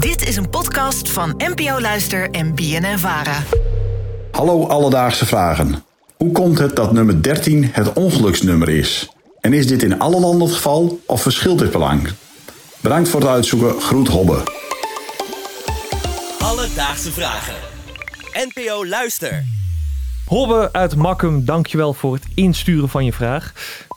Dit is een podcast van NPO Luister en BNN Vara. Hallo Alledaagse Vragen. Hoe komt het dat nummer 13 het ongeluksnummer is? En is dit in alle landen het geval of verschilt dit belang? Bedankt voor het uitzoeken. Groet Hobbe. Alledaagse Vragen. NPO Luister. Hobbe uit Makkum, dankjewel voor het insturen van je vraag.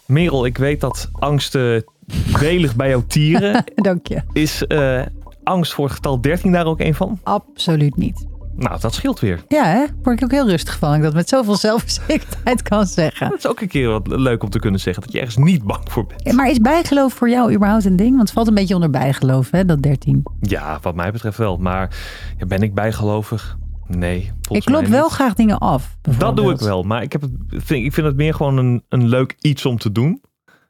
Merel, ik weet dat angsten welig bij jou tieren. Dank je. Is eh, angst voor het getal 13 daar ook een van? Absoluut niet. Nou, dat scheelt weer. Ja, hè? Word ik ook heel rustig van. Ik dat met zoveel zelfverzekerdheid kan zeggen. Dat is ook een keer wat leuk om te kunnen zeggen. Dat je ergens niet bang voor bent. Ja, maar is bijgeloof voor jou überhaupt een ding? Want het valt een beetje onder bijgeloof, hè, dat 13. Ja, wat mij betreft wel. Maar ja, ben ik bijgelovig? Nee. Ik klop wel graag dingen af. Dat doe ik wel. Maar ik, heb het, vind, ik vind het meer gewoon een, een leuk iets om te doen.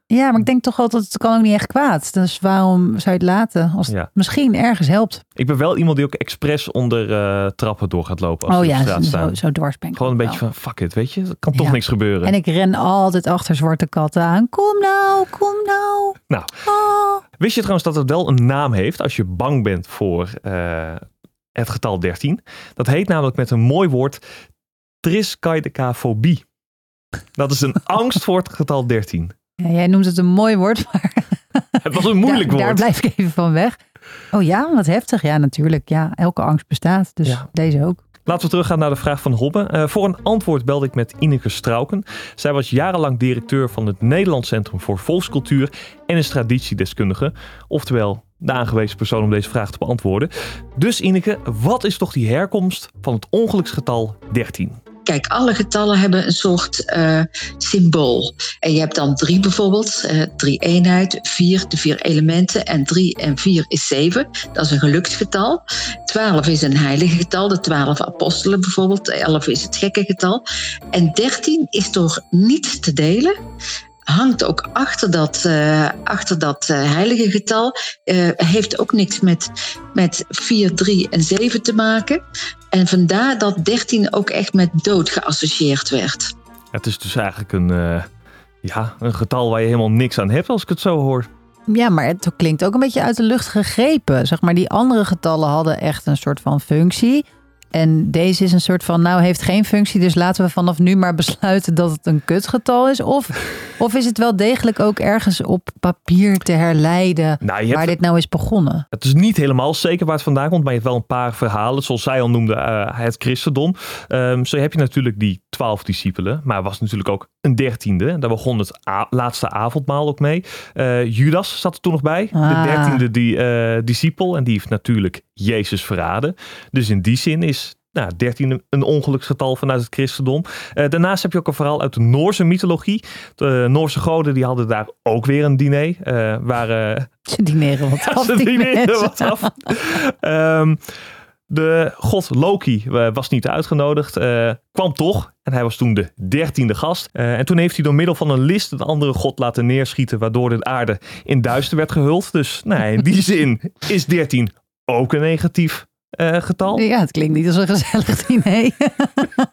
Ja, maar ik denk toch altijd, het kan ook niet echt kwaad. Dus waarom zou je het laten? Als het Ja. misschien ergens helpt. Ik ben wel iemand die ook expres onder eh, trappen door gaat lopen. Als oh ja, straat zo, staan. zo dwars ben ik Gewoon een beetje wel. van, fuck it, weet je. Er kan toch Ja. niks gebeuren. En ik ren altijd achter zwarte katten aan. Kom nou, kom nou. Nou, Oh. wist je trouwens dat het wel een naam heeft als je bang bent voor eh, het getal 13? Dat heet namelijk met een mooi woord triskaidekafobie. Dat is een angst voor het getal 13. Ja, jij noemt het een mooi woord, maar Het was een moeilijk daar, daar woord. blijf ik even van weg. Oh ja, wat heftig. Ja, natuurlijk. Ja, elke angst bestaat. Dus Ja. deze ook. Laten we teruggaan naar de vraag van Hobbe. Eh, voor een antwoord belde ik met Ineke Strauken. Zij was jarenlang directeur van het Nederlands Centrum voor Volkscultuur en is traditiedeskundige. Oftewel, de aangewezen persoon om deze vraag te beantwoorden. Dus Ineke, wat is toch die herkomst van het ongeluksgetal 13? Kijk, alle getallen hebben een soort eh, symbool. En je hebt dan drie bijvoorbeeld, eh, drie eenheid, vier, de vier elementen. En drie en vier is zeven, dat is een geluksgetal. Twaalf is een heilige getal, de twaalf apostelen bijvoorbeeld. Elf is het gekke getal. En dertien is door niet te delen. Hangt ook achter dat, eh, achter dat eh, heilige getal. Eh, heeft ook niks met, met 4, 3 en 7 te maken. En vandaar dat 13 ook echt met dood geassocieerd werd. Het is dus eigenlijk een, eh, ja, een getal waar je helemaal niks aan hebt als ik het zo hoor. Ja, maar het klinkt ook een beetje uit de lucht gegrepen. Zeg maar, die andere getallen hadden echt een soort van functie. En deze is een soort van, nou heeft geen functie, dus laten we vanaf nu maar besluiten dat het een kutgetal is. Of, of is het wel degelijk ook ergens op papier te herleiden Nou, waar dit nou is begonnen? Het is niet helemaal zeker waar het vandaan komt, maar je hebt wel een paar verhalen. Zoals zij al noemde, eh, het christendom. Ehm, zo heb je natuurlijk die twaalf discipelen, maar er was natuurlijk ook een dertiende. Daar begon het laatste avondmaal ook mee. Eh, Judas zat er toen nog bij, de Ah. dertiende die, eh, discipel. En die heeft natuurlijk Jezus verraden. Dus in die zin is nou, 13 een ongeluksgetal vanuit het christendom. Eh, daarnaast heb je ook een verhaal uit de Noorse mythologie. De Noorse goden die hadden daar ook weer een diner. eh waar, eh, Ze dineren wat af, ze dineren wat af. Ehm, de god Loki eh, was niet uitgenodigd, eh, kwam toch. En hij was toen de dertiende gast. Eh, en toen heeft hij door middel van een list een andere god laten neerschieten, waardoor de aarde in duister werd gehuld. Dus nou, in die zin is 13 ook een negatief eh, getal. Ja, het klinkt niet als een gezellig diner.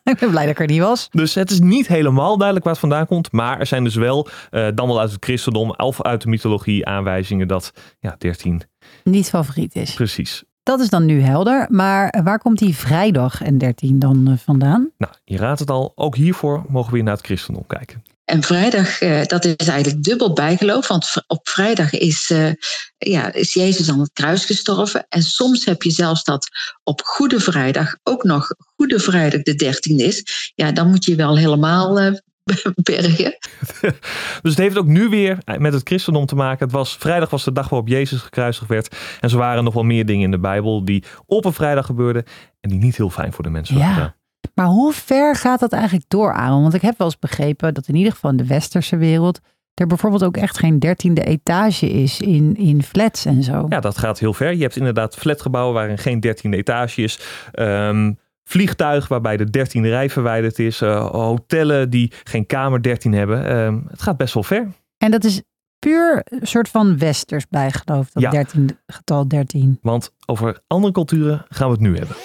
ik ben blij dat ik er niet was. Dus het is niet helemaal duidelijk waar het vandaan komt. Maar er zijn dus wel, eh, dan wel uit het christendom of uit de mythologie, aanwijzingen dat ja, 13 Niet favoriet is. precies. Dat is dan nu helder. Maar waar komt die vrijdag en 13 dan eh, vandaan? Nou, je raadt het al, ook hiervoor mogen we weer naar het christendom kijken. En vrijdag, eh, dat is eigenlijk dubbel bijgeloof. Want op vrijdag is, eh, ja, is Jezus aan het kruis gestorven. En soms heb je zelfs dat op Goede Vrijdag ook nog Goede Vrijdag de dertiende is. Ja, dan moet je wel helemaal eh, bergen. Dus het heeft ook nu weer met het christendom te maken. Het was, vrijdag was de dag waarop Jezus gekruisigd werd. En zo waren nog wel meer dingen in de Bijbel die op een vrijdag gebeurden. En die niet heel fijn voor de mensen Ja. waren. Maar hoe ver gaat dat eigenlijk door, Aaron? Want ik heb wel eens begrepen dat in ieder geval in de westerse wereld... er bijvoorbeeld ook echt geen dertiende etage is in, in flats en zo. Ja, dat gaat heel ver. Je hebt inderdaad flatgebouwen waarin geen dertiende etage is. Ehm vliegtuig waarbij de dertiende rij verwijderd is. eh, hotellen die geen kamer 13 hebben. Ehm, het gaat best wel ver. En dat is puur een soort van westers bijgeloof, dat Ja. 13, getal 13. Want over andere culturen gaan we het nu hebben.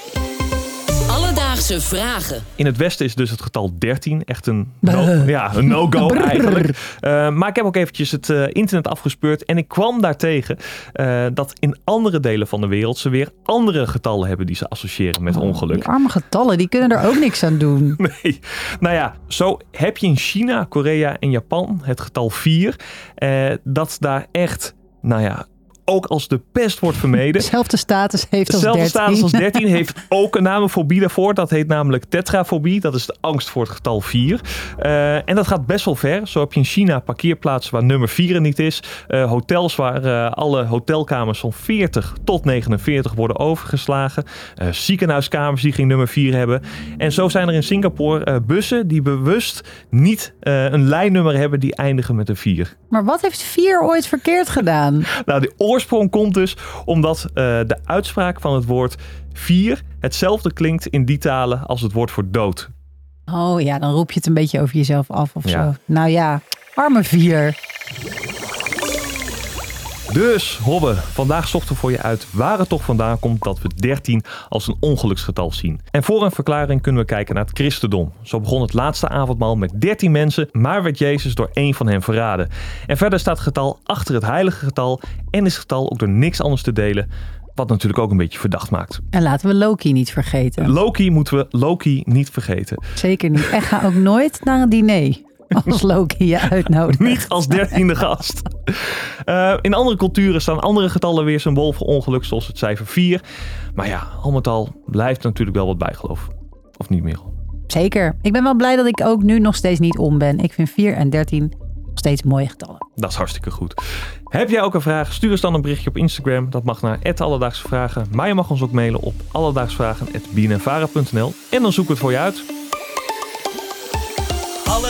Vragen. In het westen is dus het getal 13 echt een no- ja, een no-go eigenlijk. Eh, maar ik heb ook eventjes het eh, internet afgespeurd en ik kwam daartegen uh, dat in andere delen van de wereld ze weer andere getallen hebben die ze associëren met ongeluk. Die arme getallen, die kunnen er ook niks aan doen. Nee. Nou ja, zo heb je in China, Korea en Japan het getal 4. eh, dat daar echt, nou ja, ook als de pest wordt vermeden. Dezelfde status heeft als Dezelfde 13. status als 13 heeft ook een namefobie daarvoor. Dat heet namelijk tetrafobie. Dat is de angst voor het getal 4. Eh, en dat gaat best wel ver. Zo heb je in China parkeerplaatsen waar nummer 4 er niet is. Eh, hotels waar eh, alle hotelkamers van 40 tot 49 worden overgeslagen. Eh, ziekenhuiskamers die geen nummer 4 hebben. En zo zijn er in Singapore eh, bussen die bewust niet eh, een lijnnummer hebben die eindigen met een 4. Maar wat heeft 4 ooit verkeerd gedaan? Nou, de oorsprong komt dus omdat eh, de uitspraak van het woord vier hetzelfde klinkt in die talen als het woord voor dood. Oh ja, dan roep je het een beetje over jezelf af of Ja. zo. Nou ja, arme 4. Dus, Hobbe, vandaag zochten we voor je uit waar het toch vandaan komt dat we 13 als een ongeluksgetal zien. En voor een verklaring kunnen we kijken naar het christendom. Zo begon het laatste avondmaal met 13 mensen, maar werd Jezus door één van hen verraden. En verder staat het getal achter het heilige getal en is het getal ook door niks anders te delen, wat natuurlijk ook een beetje verdacht maakt. En laten we Loki niet vergeten. Loki moeten we Loki niet vergeten. Zeker niet. En ga ook nooit naar een diner als Loki je uitnodigt. Niet als dertiende gast. Eh, in andere culturen staan andere getallen weer symbool voor ongeluk, zoals het cijfer 4. Maar ja, al met al blijft natuurlijk wel wat bijgeloof. Of niet meer? Zeker. Ik ben wel blij dat ik ook nu nog steeds niet om ben. Ik vind 4 en 13 nog steeds mooie getallen. Dat is hartstikke goed. Heb jij ook een vraag? Stuur ons dan een berichtje op Instagram. Dat mag naar Alledaagse Vragen. Maar je mag ons ook mailen op alledaagsvragen.bnnvara.nl En dan zoeken we het voor je uit.